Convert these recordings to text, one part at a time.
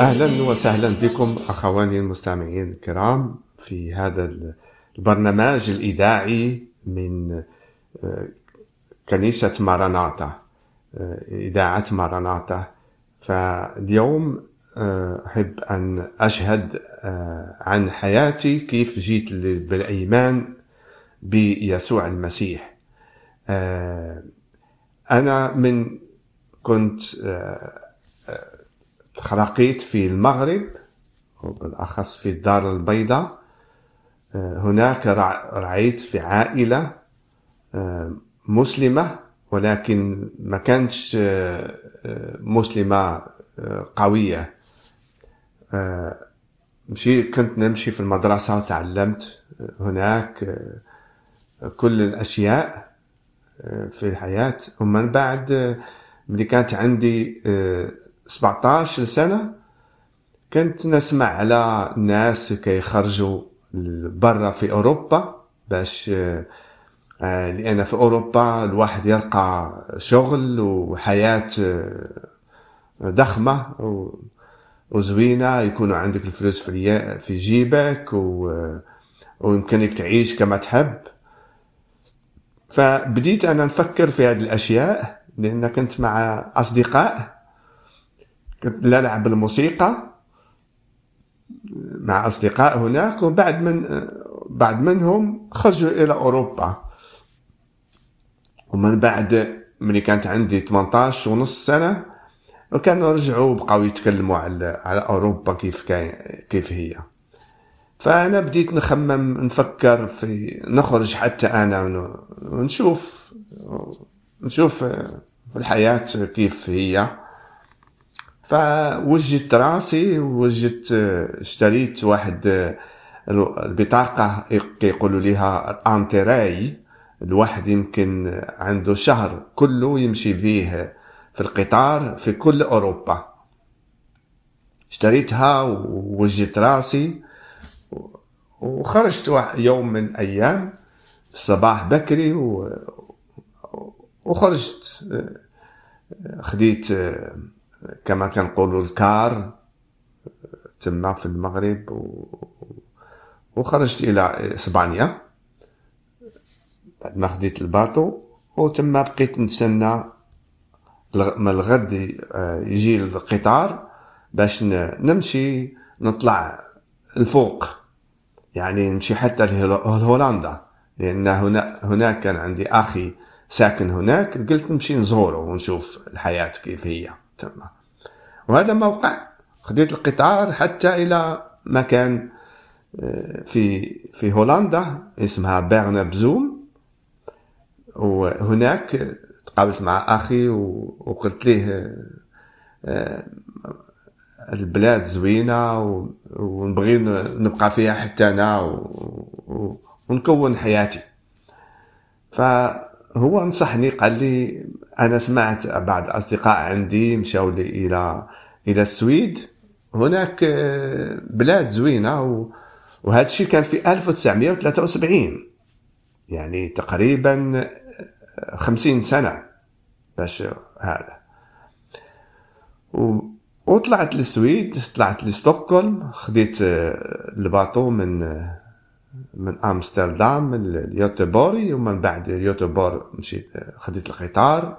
أهلا وسهلا بكم أخواني المستمعين الكرام في هذا البرنامج الإذاعي من آه، كنيسة ماراناتا آه، إذاعة ماراناتا. فاليوم آه، أحب أن أشهد عن حياتي كيف جيت بالإيمان بيسوع المسيح. أنا من كنت تخلقيت في المغرب وبالأخص في الدار البيضاء. آه، هناك رعيت في عائلة آه، مسلمة ولكن ما كانتش آه، مسلمة قوية. مشي كنت نمشي في المدرسة وتعلمت هناك كل الأشياء في الحياة. ومن بعد ملي كانت عندي 17 سنة كنت نسمع على ناس كيخرجوا برا في أوروبا باش آه، لأن في أوروبا الواحد يلقى شغل وحياة آه، ضخمة وزوينة يكونوا عندك الفلوس في في جيبك ويمكنك تعيش كما تحب. فبديت أنا نفكر في هذه الأشياء لأن كنت مع أصدقاء كنت نلعب الموسيقى مع أصدقاء هناك وبعد من بعد منهم خرجوا إلى أوروبا. ومن بعد ملي كانت عندي 18 ونص سنة وكانوا رجعوا بقاو يتكلموا على على أوروبا كيف كيف هي. فأنا بديت نخمم نفكر في نخرج حتى أنا ونشوف نشوف في الحياة كيف هي. فوجدت راسي وجدت اشتريت واحد البطاقة يقولوا لها انتراي الواحد يمكن عنده شهر كله يمشي فيه في القطار في كل أوروبا. اشتريتها ووجدت راسي وخرجت يوم من الأيام في الصباح بكري وخرجت خديت كما كنقولوا الكار تما في المغرب و... وخرجت إلى إسبانيا. بعد ما خديت الباطو وتما بقيت نتسنى من الغد يجي القطار باش نمشي نطلع الفوق. يعني نمشي حتى لهولندا. لأن هنا هناك كان عندي أخي ساكن هناك قلت نمشي نزوره ونشوف الحياة كيف هي. تما وهذا ما وقع خديت القطار حتى إلى مكان آه، في في هولندا اسمها بيرن بزوم وهناك تقابلت مع أخي وقلت له آه، البلاد زوينة ونبغي نبقى فيها حتى أنا ونكون حياتي. فهو نصحني قال لي أنا سمعت بعض أصدقاء عندي مشاو إلى إلى السويد. هناك آه، بلاد زوينة وهذا الشيء كان في 1973 يعني تقريبا 50 آه، سنة باش هذا. وطلعت للسويد طلعت لستوكهولم خديت آه، الباطو من من آمستردام من اليوتوبوري ومن بعد اليوتوبور مشيت خديت القطار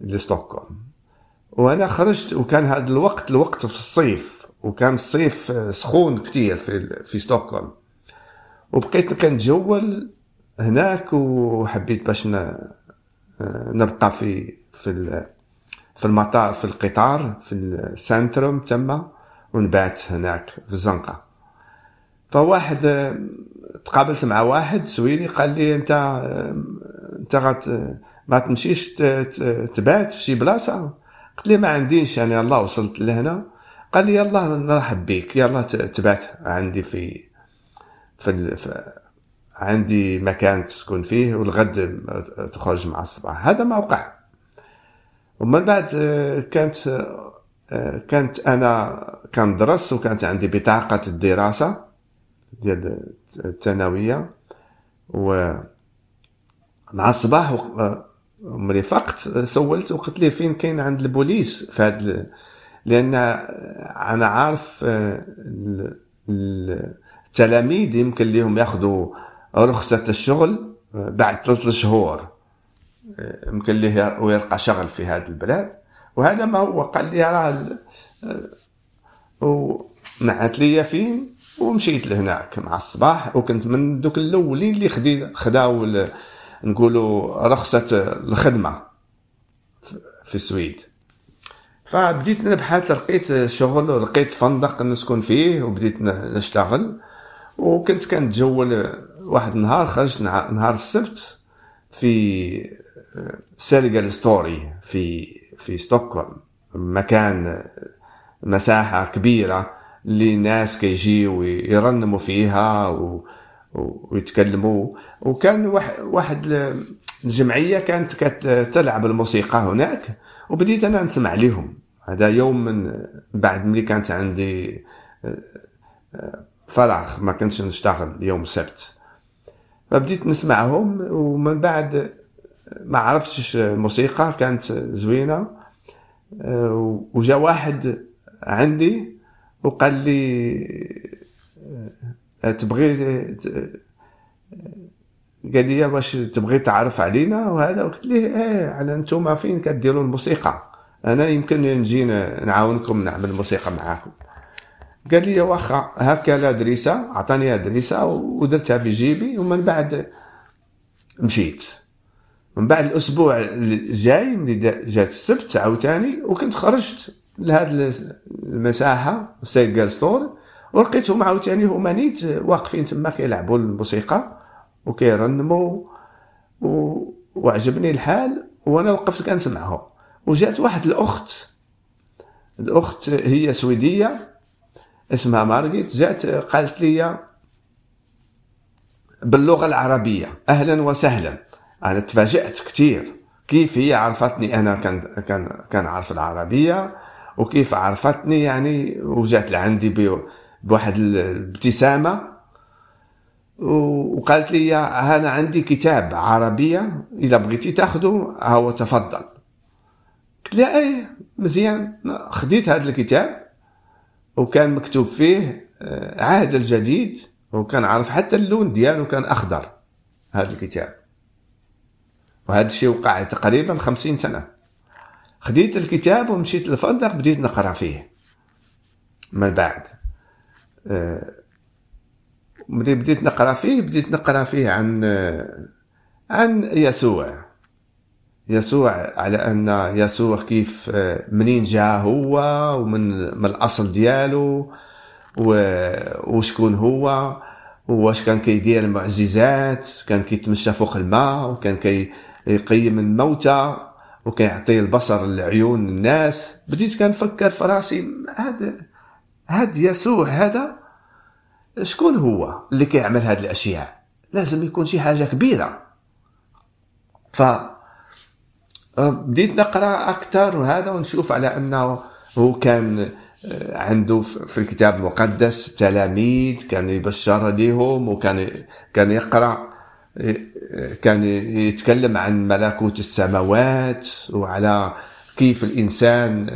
لستوكهولم. وأنا خرجت وكان هذا الوقت الوقت في الصيف وكان الصيف سخون كتير في في ستوكهولم. وبقيت كنتجول هناك وحبيت باش نبقى في في في المطار في القطار في ال centrum تما ونبات هناك في الزنقه فواحد تقابلت مع واحد سويدي قال لي انت انت غت ما تمشيش تبات في شي بلاصة؟ قلت لي ما عنديش يعني الله وصلت لهنا. قال لي يلا نرحب بك يلا تبات عندي في في, في عندي مكان تسكن فيه والغد تخرج مع الصباح. هذا ما وقع ومن بعد كانت كانت أنا كندرس وكانت عندي بطاقة الدراسة. ديال الثانوية و مع الصباح ملي فقت سولت وقلت ليه فين كاين عند البوليس في هاد لأن أنا عارف آه، التلاميذ يمكن ليهم ياخذوا رخصة الشغل آه، بعد ثلاث شهور آه، يمكن ليه ويلقى شغل في هذه البلاد. وهذا ما هو قال لي راه ونعت لي فين؟ ومشيت لهناك مع الصباح وكنت من دوك الأولين اللي خدي خداو نقولوا رخصة الخدمة في السويد. فبديت نبحث لقيت شغل لقيت فندق نسكن فيه وبديت نشتغل. وكنت كنتجول واحد النهار خرجت نهار السبت في Sergels torg في في ستوكهولم مكان مساحة كبيرة. اللي الناس كيجيو يرنموا فيها و ويتكلموا. وكان واحد الجمعية كانت كتلعب الموسيقى هناك وبديت أنا نسمع لهم هذا يوم من بعد ملي كانت عندي آه، فراغ ما كنتش نشتغل يوم السبت. فبديت نسمعهم ومن بعد ما عرفتش الموسيقى كانت زوينة. آه، وجا واحد عندي وقال لي تبغي قال لي واش تبغي تعرف علينا وهذا؟ قلت ليه إيه على أنتم فين كديروا الموسيقى؟ أنا يمكن نجي نعاونكم نعمل موسيقى معاكم. قال لي واخا هكا لا دريسه عطاني دريسه ودرتها في جيبي ومن بعد مشيت. من بعد الأسبوع الجاي ملي جات السبت عاوتاني وكنت خرجت. لهاد المساحة Sergels torg ولقيتهم عاوتاني هما نيت واقفين تما كيلعبوا الموسيقى وكيرنموا و... وعجبني الحال وأنا وقفت كنسمعهم. وجات واحد الأخت الأخت هي سويدية اسمها مارغيت جات قالت لي باللغة العربية أهلا وسهلا. أنا تفاجأت كثير كيف هي عرفتني؟ أنا كان كان عارف العربية. وكيف عرفتني يعني وجات لعندي بواحد الابتسامه وقالت لي أنا عندي كتاب عربية إذا بغيتي تأخذه هو تفضل. قلت لها إيه مزيان. خديت هذا الكتاب وكان مكتوب فيه آه، عهد الجديد وكان عارف حتى اللون ديالو كان أخضر هذا الكتاب. وهذا الشيء وقع تقريبا خمسين سنة. خديت الكتاب ومشيت للفندق بديت نقرأ فيه. من بعد آه، ملي بديت نقرأ فيه بديت نقرأ فيه عن آه، عن يسوع. يسوع على أن يسوع كيف آه، منين جاء هو ومن من الأصل ديالو وشكون هو واش كان كيدير المعجزات كان كيتمشى فوق الماء وكان كيقيم الموتى. وكيعطي البصر لعيون الناس. بديت كنفكر في راسي هذا هاد يسوع هذا شكون هو اللي كيعمل هاد الأشياء؟ لازم يكون شي حاجة كبيرة. ف بديت نقرأ أكثر وهذا ونشوف على أنه هو كان آه، عنده في الكتاب المقدس تلاميذ كان يبشر لهم وكان كان يقرأ. كان يتكلم عن ملكوت السماوات وعلى كيف الإنسان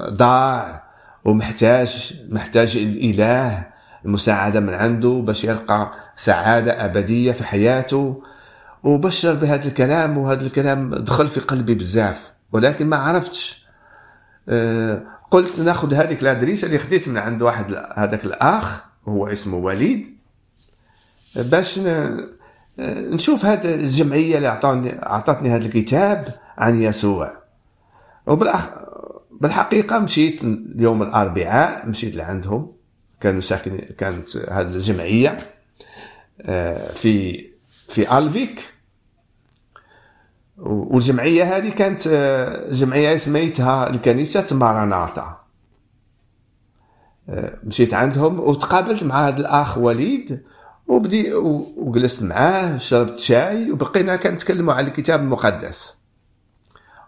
ضاع ومحتاج محتاج الإله المساعدة من عنده باش يلقى سعادة أبدية في حياته. وبشر بهذا الكلام وهذا الكلام دخل في قلبي بزاف ولكن ما عرفتش. أه قلت ناخذ هذيك الادريسه اللي خديت من عند واحد هذاك الأخ هو اسمه وليد باش نشوف هذه الجمعية اللي اعطاني اعطتني هذا الكتاب عن يسوع. وبالأخ بالحقيقة مشيت يوم الأربعاء مشيت لعندهم. كانوا ساكن كانت هذه الجمعية آه، في في ألفيك. والجمعية هذه كانت آه، جمعية سميتها الكنيسة ماراناتا. آه، مشيت عندهم وتقابلت مع هذا الأخ وليد. وبدي وجلست معاه شربت شاي وبقينا كنتكلموا على الكتاب المقدس.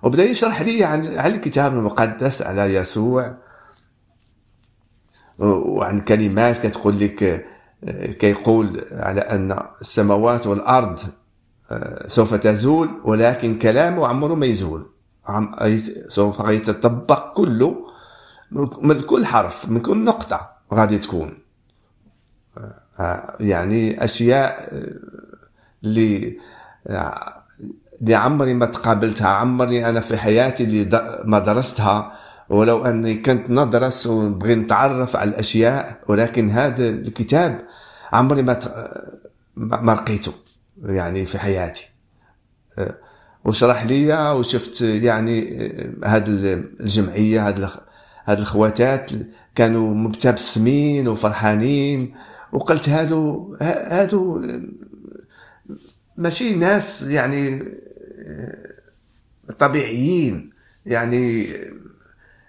وبدأ يشرح لي عن على الكتاب المقدس على يسوع. وعن كلمات كتقول لك كيقول على أن السماوات والأرض آه، سوف تزول ولكن كلامه عمره ما يزول. سوف يتطبق كله من كل حرف من كل نقطة غادي تكون. يعني أشياء اللي اللي عمري ما تقابلتها عمري أنا في حياتي اللي ما درستها. ولو أني كنت ندرس ونبغي نتعرف على الأشياء ولكن هذا الكتاب عمري ما ما لقيته يعني في حياتي. وشرح لي وشفت يعني هذه الجمعية هذه هاد الخواتات كانوا مبتسمين وفرحانين. وقلت هادو هادو ماشي ناس يعني طبيعيين. يعني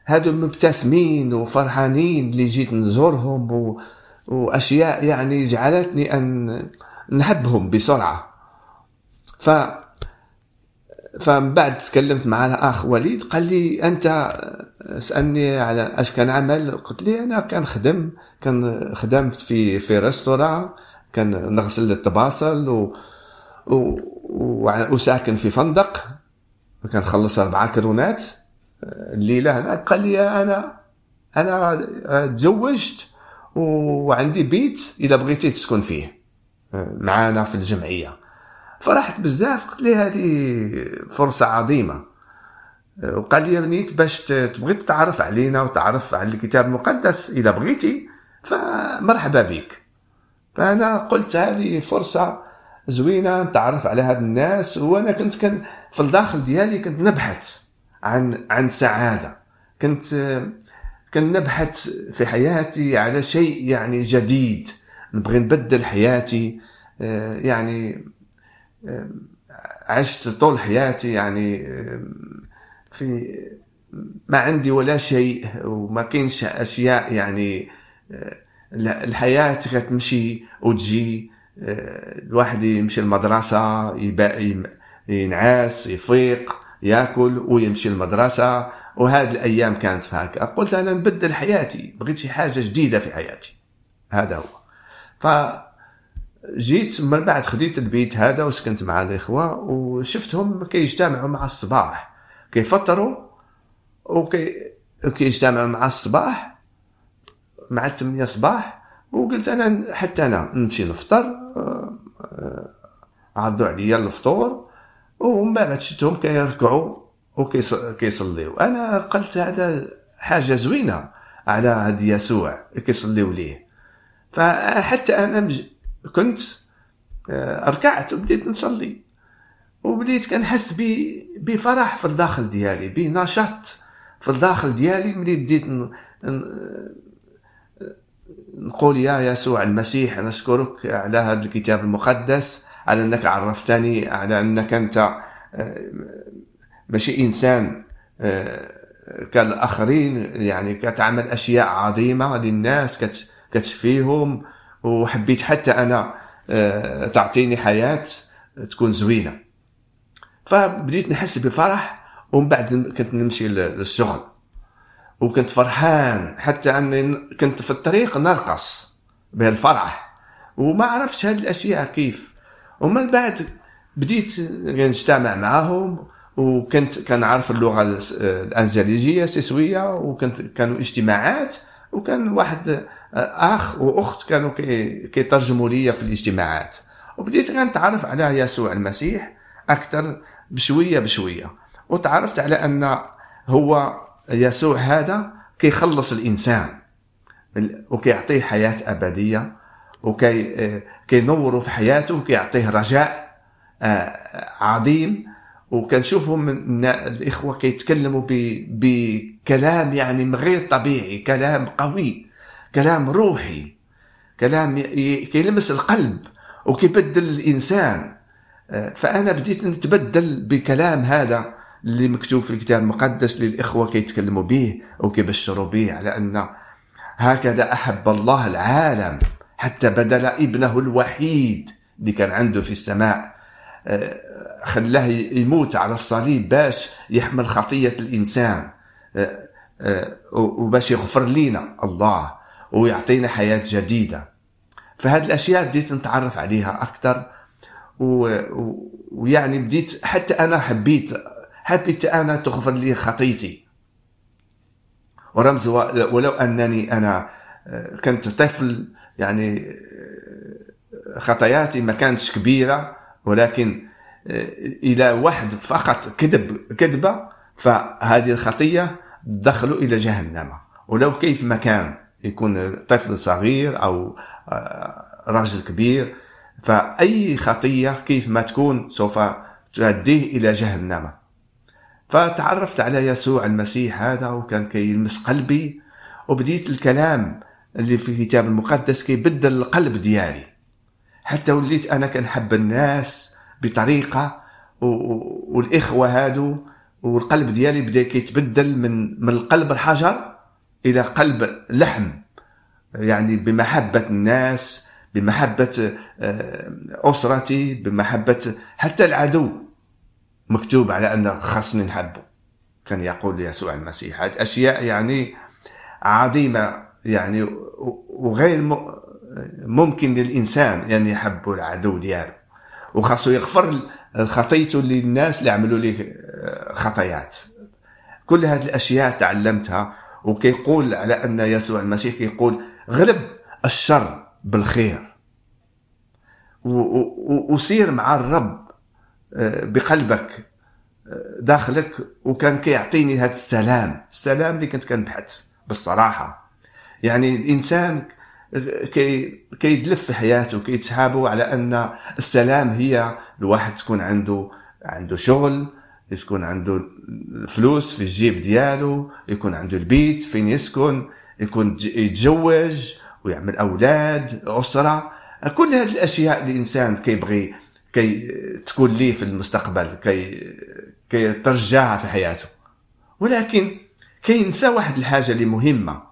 هادو مبتسمين وفرحانين اللي جيت نزورهم و... وأشياء يعني جعلتني أن نحبهم بسرعة. ف فمن بعد تكلمت مع الأخ وليد قال لي أنت سألني على أش كان عمل. قلت لي أنا كنخدم كان خدمت في في ريستوران كان نغسل الطباصل و, و... وساكن في فندق. كنخلص أربعة كرونات. الليلة هنا قال لي أنا أنا تزوجت وعندي بيت إذا بغيتي تسكن فيه. معانا في الجمعية. فرحت بزاف. قلت لي هذه فرصة عظيمة. وقال لي بنيت باش تبغي تتعرف علينا وتعرف على الكتاب المقدس إذا بغيتي فمرحبا بك. فأنا قلت هذه فرصة زوينة نتعرف على هاد الناس. وأنا كنت كان في الداخل ديالي كنت نبحث عن عن سعادة. كنت كنت نبحث في حياتي على شيء يعني جديد. نبغي نبدل حياتي. آه، يعني عشت طول حياتي يعني في ما عندي ولا شيء وما كاينش أشياء يعني الحياة كتمشي وتجي الواحد يمشي المدرسة ينعس يفيق ياكل ويمشي المدرسة. وهذه الأيام كانت هكا قلت أنا نبدل حياتي بغيت شي حاجة جديدة في حياتي. هذا هو. فجيت من بعد خديت البيت هذا وسكنت مع الإخوة وشفتهم كيجتمعوا مع الصباح. كيفطروا وكي كيجتمعوا مع الصباح مع الثمانية صباح وقلت أنا حتى أنا نمشي نفطر آه، عرضوا عليا الفطور ومن بعد شفتهم كيركعوا وكيصليو أنا قلت هذا حاجة زوينة على هاد يسوع كيصليو ليه. فحتى أنا كنت آه، ركعت وبديت نصلي. وبديت كنحس بفرح في الداخل ديالي بنشاط في الداخل ديالي. ملي بديت نقول يا يسوع المسيح نشكرك على هذا الكتاب المقدس على أنك عرفتني على أنك أنت آه، ماشي إنسان آه، كالآخرين يعني كتعمل أشياء عظيمة للناس كت كتشفيهم. وحبيت حتى أنا آه، تعطيني حياة تكون زوينة. فبديت نحس بفرح ومن بعد كنت نمشي للشغل. وكنت فرحان حتى أني كنت في الطريق نرقص بهالفرح. وما عرفتش هذه الاشياء كيف. ومن بعد بديت نجتمع معاهم وكنت كنعرف اللغة الأنجليزية سيسويه وكنت كانوا اجتماعات. وكان واحد آه، آخ وأخت كانوا كيترجموا لي في الاجتماعات. وبديت نتعرف على يسوع المسيح أكثر بشوية بشوية. وتعرفت على أن هو يسوع هذا كيخلص الإنسان وكيعطيه حياة أبدية وكي آه، في حياته وكيعطيه رجاء آه، عظيم. وكنشوفهم من الإخوة كيتكلموا بكلام يعني غير طبيعي كلام قوي كلام روحي كلام كيلمس القلب وكيبدل الإنسان. فأنا بديت نتبدل بكلام هذا اللي مكتوب في الكتاب المقدس للإخوة كيتكلموا به أو كيبشروا به على أن هكذا أحب الله العالم حتى بدل ابنه الوحيد اللي كان عنده في السماء. آه، خلاه يموت على الصليب باش يحمل خطية الإنسان. آه، آه، وباش يغفر لنا الله ويعطينا حياة جديدة. فهذه الأشياء بديت نتعرف عليها أكثر ويعني بديت حتى أنا حبيت حبيت أنا تغفر لي خطيتي. ورمز ولو أنني أنا كنت طفل يعني خطاياتي ما كانتش كبيرة. ولكن إذا واحد فقط كذب كذبة فهذه الخطية دخلوا إلى جهنم. ولو كيف ما كان يكون طفل صغير أو رجل كبير فأي خطية كيف ما تكون سوف تؤديه إلى جهنم. فتعرفت على يسوع المسيح هذا وكان كيلمس قلبي وبديت الكلام اللي في الكتاب المقدس كيبدل القلب ديالي. حتى وليت أنا كنحب الناس بطريقة والإخوة هادو والقلب ديالي بدا كيتبدل من من القلب الحجر إلى قلب لحم يعني بمحبة الناس بمحبة آه، أسرتي بمحبة حتى العدو. مكتوب على أن خاصني نحبه كان يقول يسوع المسيح. هذه أشياء يعني عظيمة يعني وغير ممكن للإنسان يعني يحب العدو ديالو وخاصو يغفر خطيته للناس اللي عملوا ليه خطايات كل هذه الأشياء تعلمتها وكيقول على أن يسوع المسيح كيقول غلب الشر بالخير. وسير مع الرب آه، بقلبك آه، داخلك وكان كيعطيني هذا السلام السلام اللي كنت كنبحث بالصراحة. يعني الإنسان كي كيدلف في حياته كيتحابوا على أن السلام هي الواحد تكون عنده عنده شغل يكون عنده فلوس في الجيب ديالو يكون عنده البيت فين يسكن يكون يتزوج ويعمل أولاد أسرة. كل هذه الأشياء الإنسان كيبغي كي تكون ليه في المستقبل كي كي ترجعها في حياته. ولكن كينسى واحد الحاجة اللي مهمة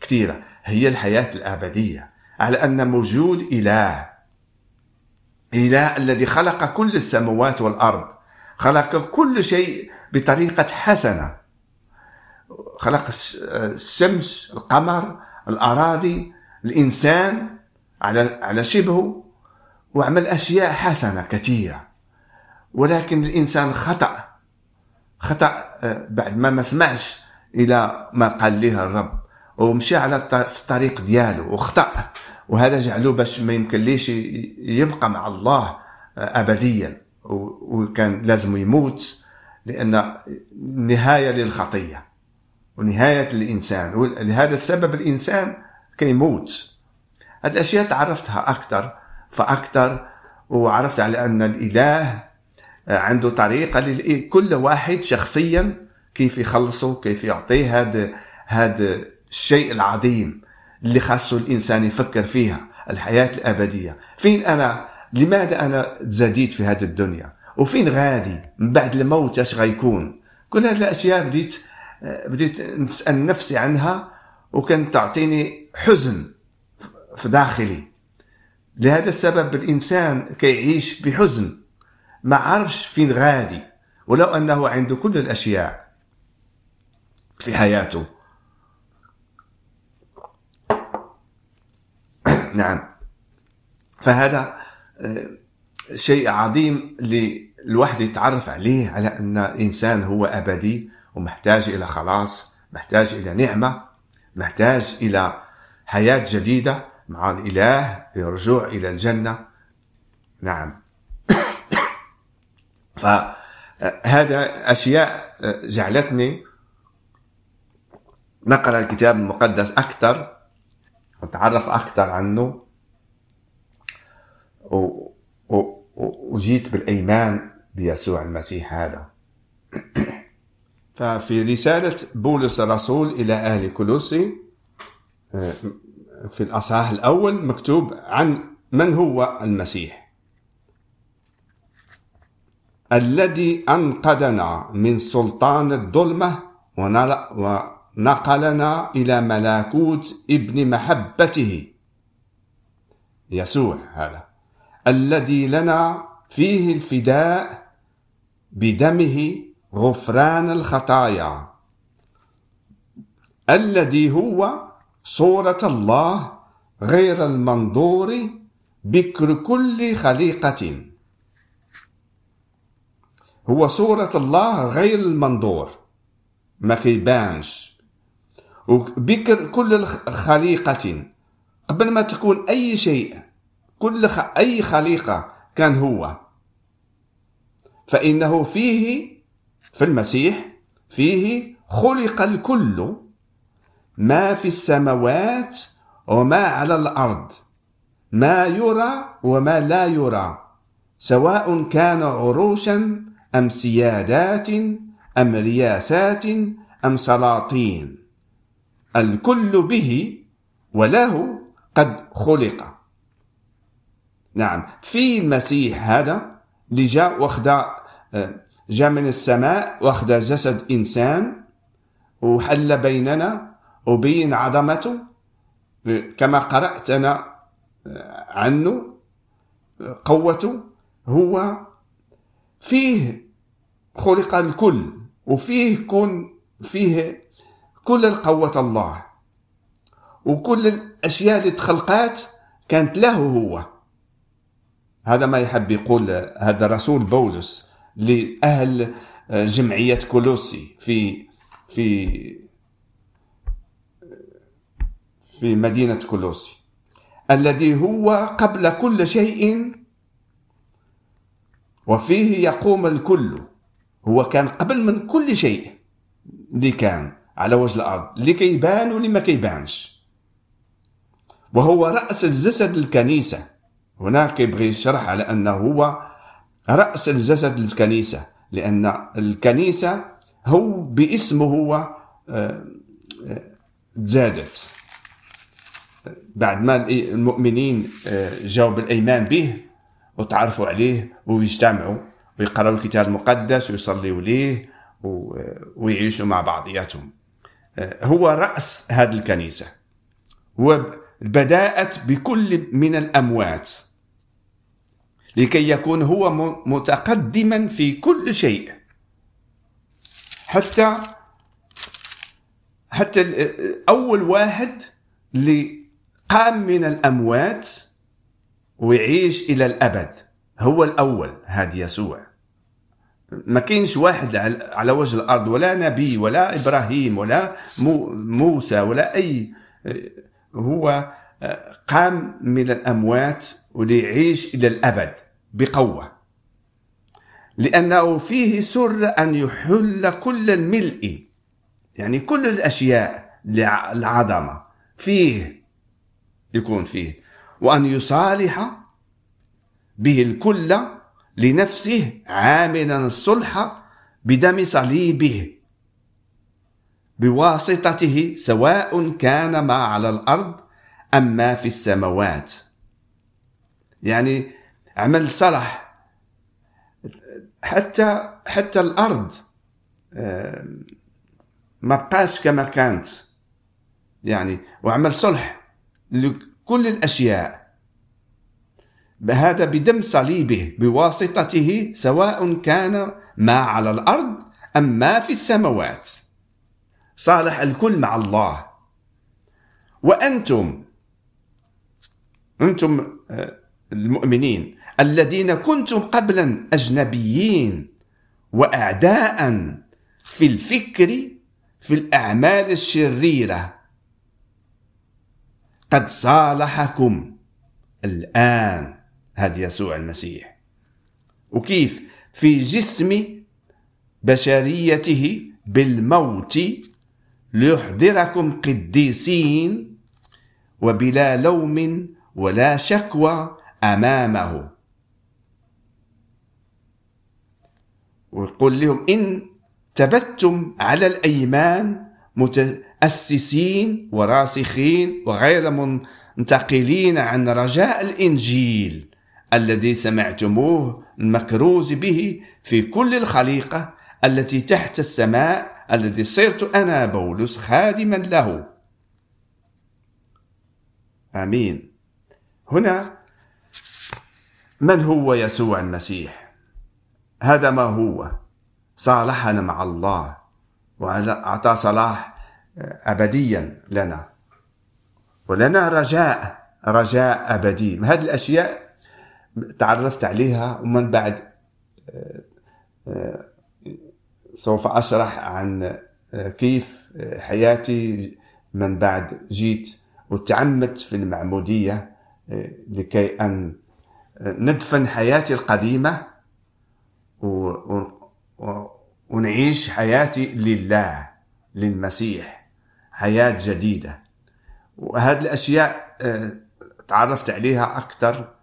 كثيرة. هي الحياة الأبدية على أن موجود إله إله الذي خلق كل السماوات والأرض خلق كل شيء بطريقة حسنة. خلق الشمس القمر الأراضي الإنسان على على شبهه وعمل أشياء حسنة كثيرة. ولكن الإنسان خطأ خطأ آه، بعد ما ما سمعش إلى ما قال له الرب. ومشى على الطريق ديالو وخطأ. وهذا جعله باش ما يمكنليش يبقى مع الله ابديا. وكان لازم يموت لأن نهاية للخطية ونهاية الانسان ولهذا السبب الإنسان كيموت هذه الأشياء تعرفتها أكثر فأكثر وعرفت على أن الإله عنده طريقة لكل واحد شخصيا كيف يخلصه كيف يعطيه هذا هذا الشيء العظيم اللي خاصه الإنسان يفكر فيها الحياة الأبدية. فين أنا؟ لماذا أنا تزاديت في هذه الدنيا؟ وفين غادي؟ من بعد الموت اش غيكون؟ كل هذه الأشياء بديت بديت نسأل نفسي عنها وكانت تعطيني حزن في داخلي. لهذا السبب الإنسان كيعيش بحزن. ما عرفش فين غادي ولو أنه عنده كل الأشياء في حياته. نعم. فهذا آه، شيء عظيم للواحد يتعرف عليه على أن الإنسان هو أبدي ومحتاج إلى خلاص محتاج إلى نعمة محتاج إلى حياة جديدة مع الإله الرجوع إلى الجنة. نعم. فهذا أشياء آه، جعلتني نقرأ الكتاب المقدس أكثر. اتعرف أكثر عنه. و... و... وجيت بالإيمان بيسوع المسيح هذا. ففي رسالة بولس الرسول إلى أهل كولوسي آه، في الأصحاح الأول مكتوب عن من هو المسيح. الذي أنقذنا من سلطان الظلمة ونقلنا إلى ملكوت ابن محبته. يسوع هذا الذي لنا فيه الفداء بدمه غفران الخطايا. الذي هو صورة الله غير المنظور بكر كل خليقة. هو صورة الله غير المنظور. ما كيبانش وبكر كل خليقة قبل ما تكون أي شيء كل خ... أي خليقة كان هو. فإنه فيه في المسيح فيه خلق الكل. ما في السماوات وما على الأرض. ما يرى وما لا يرى. سواء كان عروشا أم سيادات أم رياسات أم سلاطين. الكل به وله قد خلق. نعم. في المسيح هذا اللي جاء واخذ جاء من السماء واخذ جسد إنسان وحل بيننا وبين عظمته كما قرأت أنا عنه قوته هو فيه خلق الكل وفيه كن فيه كل القوة الله. وكل الأشياء اللي تخلقات كانت له هو. هذا ما يحب يقول هذا رسول بولس لأهل جمعية كولوسي في في في مدينة كولوسي الذي هو قبل كل شيء وفيه يقوم الكل. هو كان قبل من كل شيء. اللي كان؟ على وجه الأرض. اللي كيبان واللي ما كيبانش وهو رأس الجسد الكنيسة. هنا كيبغي يشرح على أنه هو رأس الجسد الكنيسة. لأن الكنيسة هو باسمه هو آه، آه، تزادت بعد ما المؤمنين آه، جاوا بالأيمان به وتعرفوا عليه ويجتمعوا ويقرأوا الكتاب المقدس ويصليوا ليه ويعيشوا مع بعضياتهم. هو رأس هذه الكنيسة. وبدأت بكل من الأموات. لكي يكون هو متقدما في كل شيء. حتى حتى أول واحد اللي قام من الأموات ويعيش إلى الأبد. هو الأول هذا يسوع. ما كاينش واحد على وجه الأرض ولا نبي ولا إبراهيم ولا موسى ولا أي هو قام من الأموات وليعيش إلى الأبد بقوة. لأنه فيه سر أن يحل كل الملء يعني كل الأشياء العظمة فيه يكون فيه. وأن يصالح به الكل لنفسه عاملا الصلح بدم صليبه. بواسطته سواء كان ما على الأرض أم ما في السماوات. يعني عمل صلح حتى حتى الأرض ما بقاش كما كانت. يعني وعمل صلح لكل الأشياء. بهذا بدم صليبه بواسطته سواء كان ما على الأرض أم ما في السماوات. صالح الكل مع الله. وأنتم أنتم آه، المؤمنين الذين كنتم قبلا أجنبيين وأعداء في الفكر في الأعمال الشريرة. قد صالحكم الآن. هذا يسوع المسيح. وكيف في جسم بشريته بالموت ليحضركم قديسين وبلا لوم ولا شكوى أمامه. ويقول لهم إن ثبتتم على الأيمان متأسسين وراسخين وغير منتقلين عن رجاء الإنجيل. الذي سمعتموه المكروز به في كل الخليقة التي تحت السماء الذي صرت أنا بولس خادما له. آمين. هنا من هو يسوع المسيح؟ هذا ما هو؟ صالحنا مع الله وأعطى صلاح أبديا لنا. ولنا رجاء رجاء أبدي. هذه الأشياء تعرفت عليها ومن بعد آه، آه، سوف أشرح عن آه، كيف حياتي من بعد جيت وتعمدت في المعمودية لكي أن ندفن حياتي القديمة ونعيش حياتي لله للمسيح حياة جديدة. وهذه الأشياء تعرفت عليها أكثر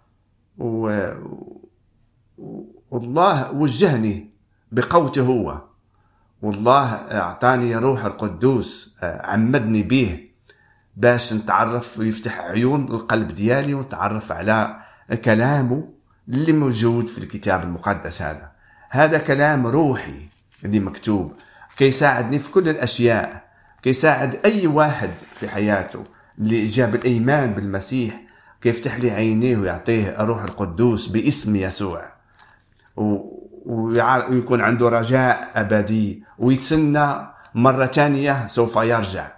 والله وجهني بقوته هو. والله أعطاني روح القدوس عمدني به باش نتعرف ويفتح عيون القلب ديالي ونتعرف على كلامه اللي موجود في الكتاب المقدس هذا. هذا كلام روحي اللي مكتوب. كي يساعدني في كل الأشياء كي يساعد أي واحد في حياته اللي جاب الإيمان بالمسيح كي يفتح لي عينيه ويعطيه الروح القدوس باسم يسوع. ويكون عنده رجاء أبدي ويتسنى مرة ثانية سوف يرجع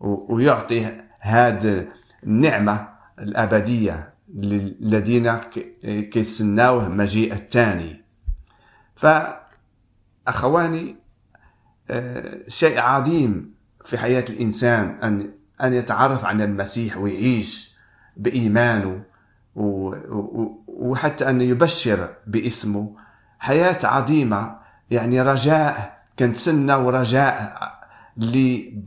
ويعطي هذه النعمة الأبدية للذين كيتسناوه مجيء الثاني. فأخواني آه، شيء عظيم في حياة الإنسان أن أن يتعرف على المسيح ويعيش بإيمانه وحتى أن يبشر باسمه. حياة عظيمة يعني رجاء كانت سنة ورجاء اللي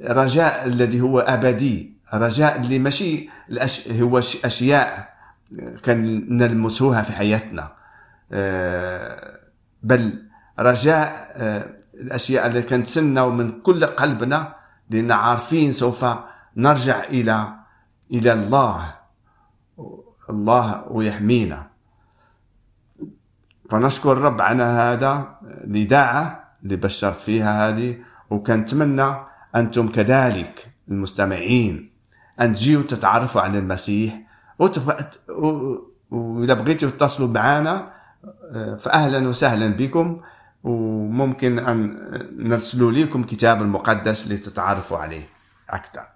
رجاء الذي هو أبدي رجاء اللي ماشي هو أشياء كان نلمسوها في حياتنا. آه، بل رجاء آه، الأشياء اللي كانت سنة ومن كل قلبنا لأن عارفين سوف نرجع إلى إلى الله. الله ويحمينا فنشكر الرب على هذا الإذاعة اللي بشرت فيها هذه وكنتمنى أنتم كذلك المستمعين أن تجيوا تتعرفوا عن المسيح وإذا بغيتوا تتصلوا معنا فأهلا وسهلا بكم وممكن أن نرسلوا لكم كتاب المقدس لتتعرفوا عليه أكثر.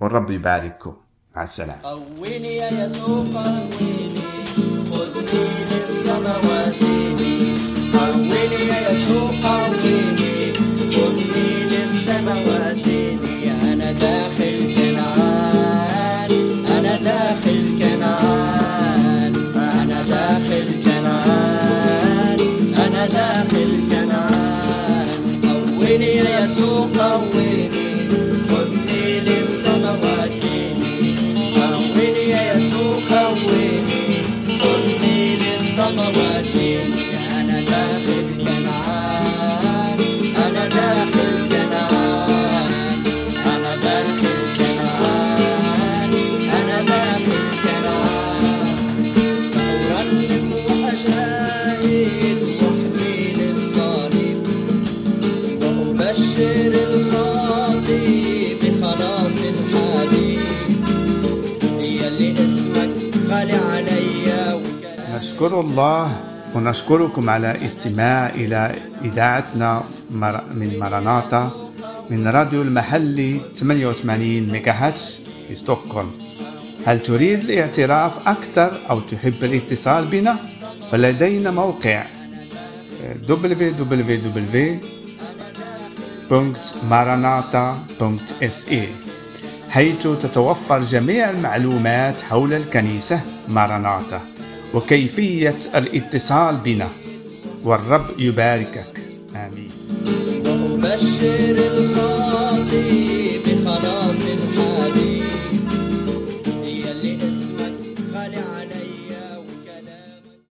والرب يبارككم. مع السلامة. قويني يا يسوع قويني خذني للسماوات. وأبشر الخاطي بخلاص الحبيب هي اللي اسمك غالي نشكر الله ونشكركم على استماع إلى إذاعتنا من مراناتا من راديو المحلي 88 ميجاهرتز في ستوكهولم. هل تريد الاعتراف أكثر أو تحب الاتصال بنا؟ فلدينا موقع www.maranata.se حيث تتوفر جميع المعلومات حول الكنيسة ماراناتا وكيفية الاتصال بنا. والرب يباركك. آمين.